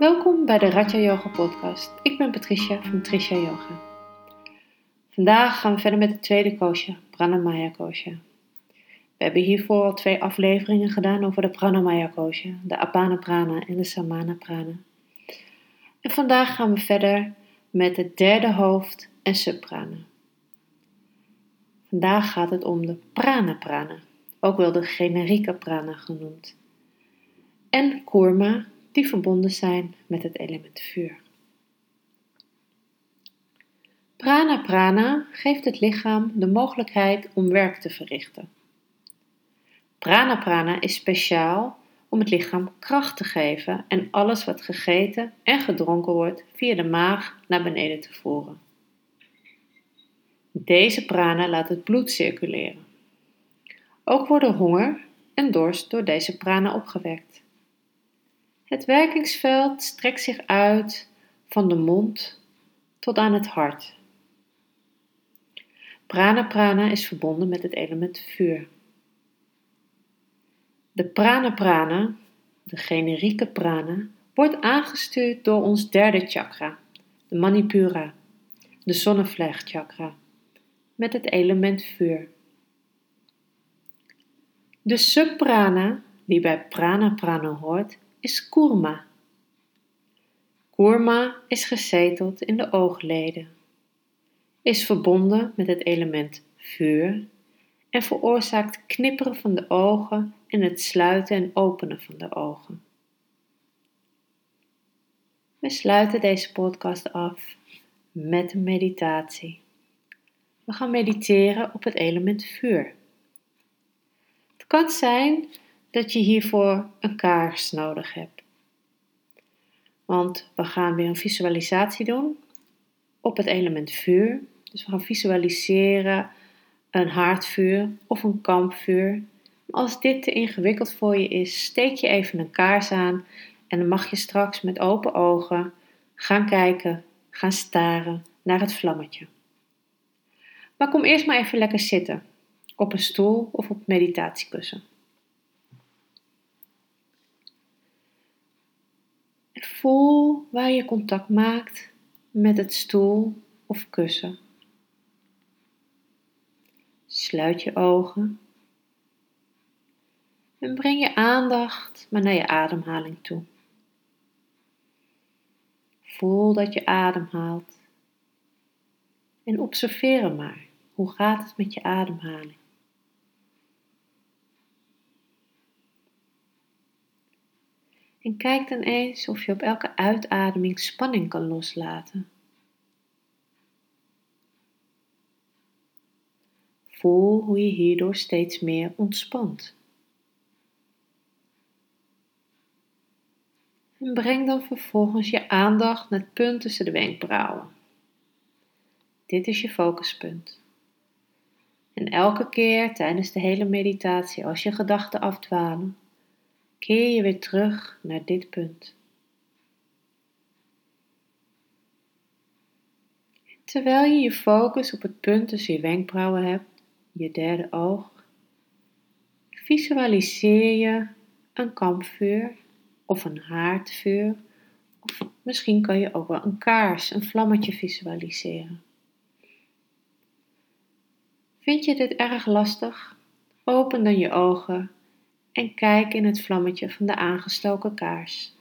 Welkom bij de Raja Yoga podcast. Ik ben Patricia van Patricia Yoga. Vandaag gaan we verder met de tweede kosha, Pranamaya kosha. We hebben hiervoor al twee afleveringen gedaan over de Pranamaya kosha, de Apana prana en de Samana prana. En vandaag gaan we verder met het derde hoofd en subprana. Vandaag gaat het om de prana prana, ook wel de generieke prana genoemd. En kurma, die verbonden zijn met het element vuur. Prana prana geeft het lichaam de mogelijkheid om werk te verrichten. Prana prana is speciaal om het lichaam kracht te geven en alles wat gegeten en gedronken wordt via de maag naar beneden te voeren. Deze prana laat het bloed circuleren. Ook worden honger en dorst door deze prana opgewekt. Het werkingsveld strekt zich uit van de mond tot aan het hart. Prana prana is verbonden met het element vuur. De prana prana, de generieke prana, wordt aangestuurd door ons derde chakra, de manipura, de zonnevlechtchakra, met het element vuur. De subprana, die bij prana prana hoort, is kurma. Kurma is gezeteld in de oogleden, is verbonden met het element vuur en veroorzaakt knipperen van de ogen en het sluiten en openen van de ogen. We sluiten deze podcast af met een meditatie. We gaan mediteren op het element vuur. Het kan zijn dat je hiervoor een kaars nodig hebt. Want we gaan weer een visualisatie doen op het element vuur. Dus we gaan visualiseren een haardvuur of een kampvuur. Als dit te ingewikkeld voor je is, steek je even een kaars aan en dan mag je straks met open ogen gaan kijken, gaan staren naar het vlammetje. Maar kom eerst maar even lekker zitten, op een stoel of op meditatiekussen. Voel waar je contact maakt met het stoel of kussen. Sluit je ogen en breng je aandacht maar naar je ademhaling toe. Voel dat je ademhaalt en observeer maar. Hoe gaat het met je ademhaling? En kijk dan eens of je op elke uitademing spanning kan loslaten. Voel hoe je hierdoor steeds meer ontspant. En breng dan vervolgens je aandacht naar het punt tussen de wenkbrauwen. Dit is je focuspunt. En elke keer tijdens de hele meditatie, als je gedachten afdwalen, keer je weer terug naar dit punt. Terwijl je je focus op het punt tussen je wenkbrauwen hebt, je derde oog, visualiseer je een kampvuur of een haardvuur, of misschien kan je ook wel een kaars, een vlammetje visualiseren. Vind je dit erg lastig? Open dan je ogen en kijk in het vlammetje van de aangestoken kaars.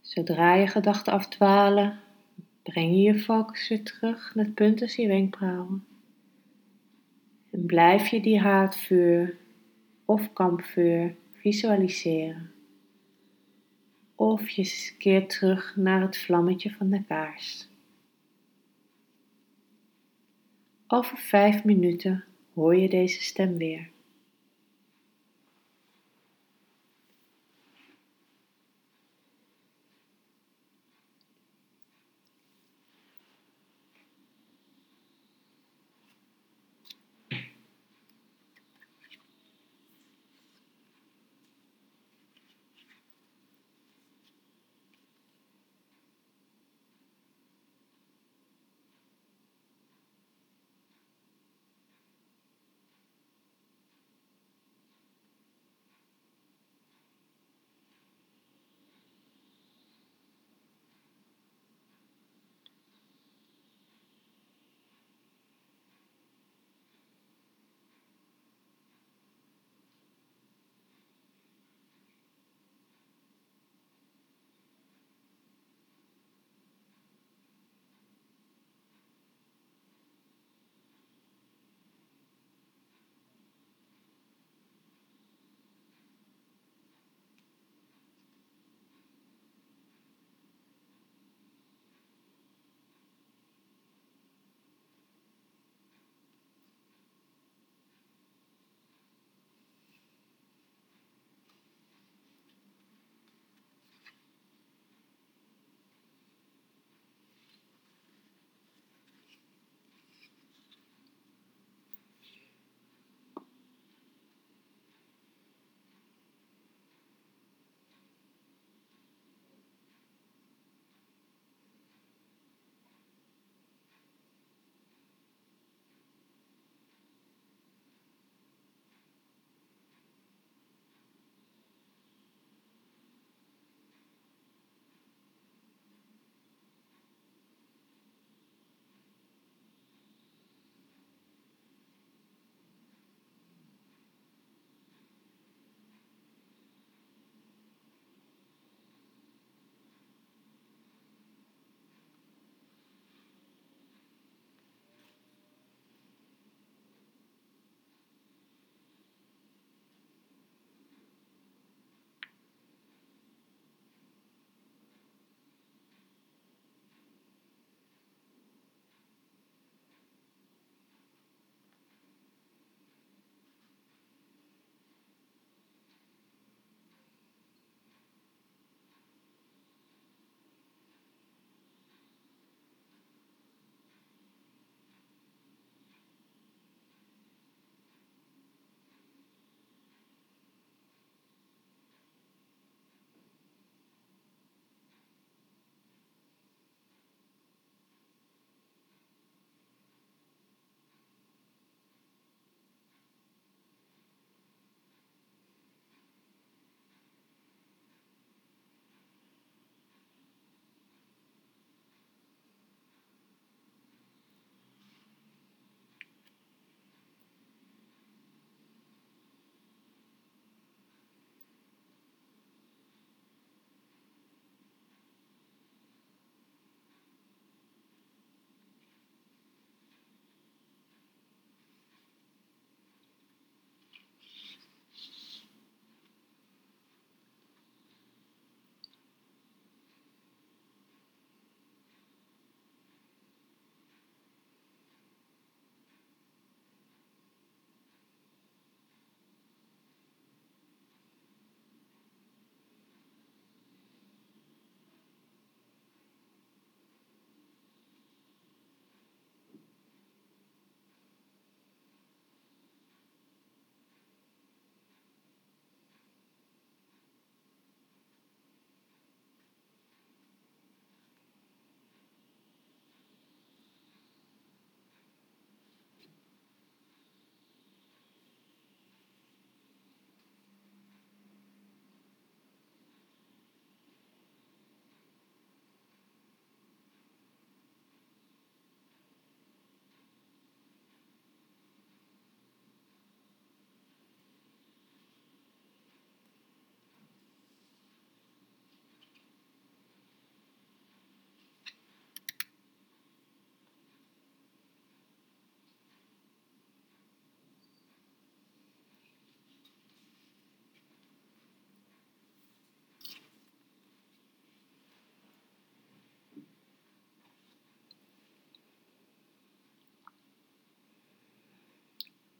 Zodra je gedachten afdwalen, breng je je focus weer terug naar het punt tussen je wenkbrauwen. En blijf je die haardvuur of kampvuur visualiseren. Of je keert terug naar het vlammetje van de kaars. Over vijf minuten hoor je deze stem weer.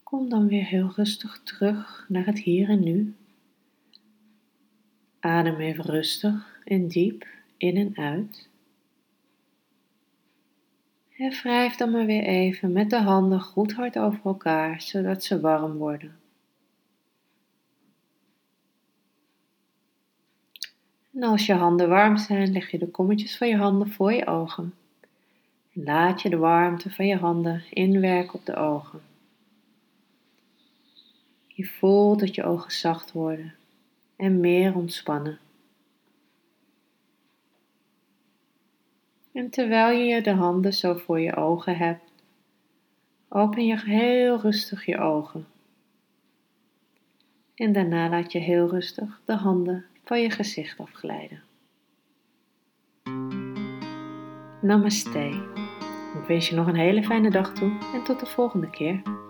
Kom dan weer heel rustig terug naar het hier en nu. Adem even rustig en diep in en uit. En wrijf dan maar weer even met de handen goed hard over elkaar, zodat ze warm worden. En als je handen warm zijn, leg je de kommetjes van je handen voor je ogen. En laat je de warmte van je handen inwerken op de ogen. Je voelt dat je ogen zacht worden en meer ontspannen. En terwijl je de handen zo voor je ogen hebt, open je heel rustig je ogen. En daarna laat je heel rustig de handen van je gezicht afglijden. Namaste. Ik wens je nog een hele fijne dag toe en tot de volgende keer.